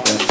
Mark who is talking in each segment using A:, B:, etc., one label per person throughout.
A: problem.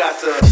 A: got to.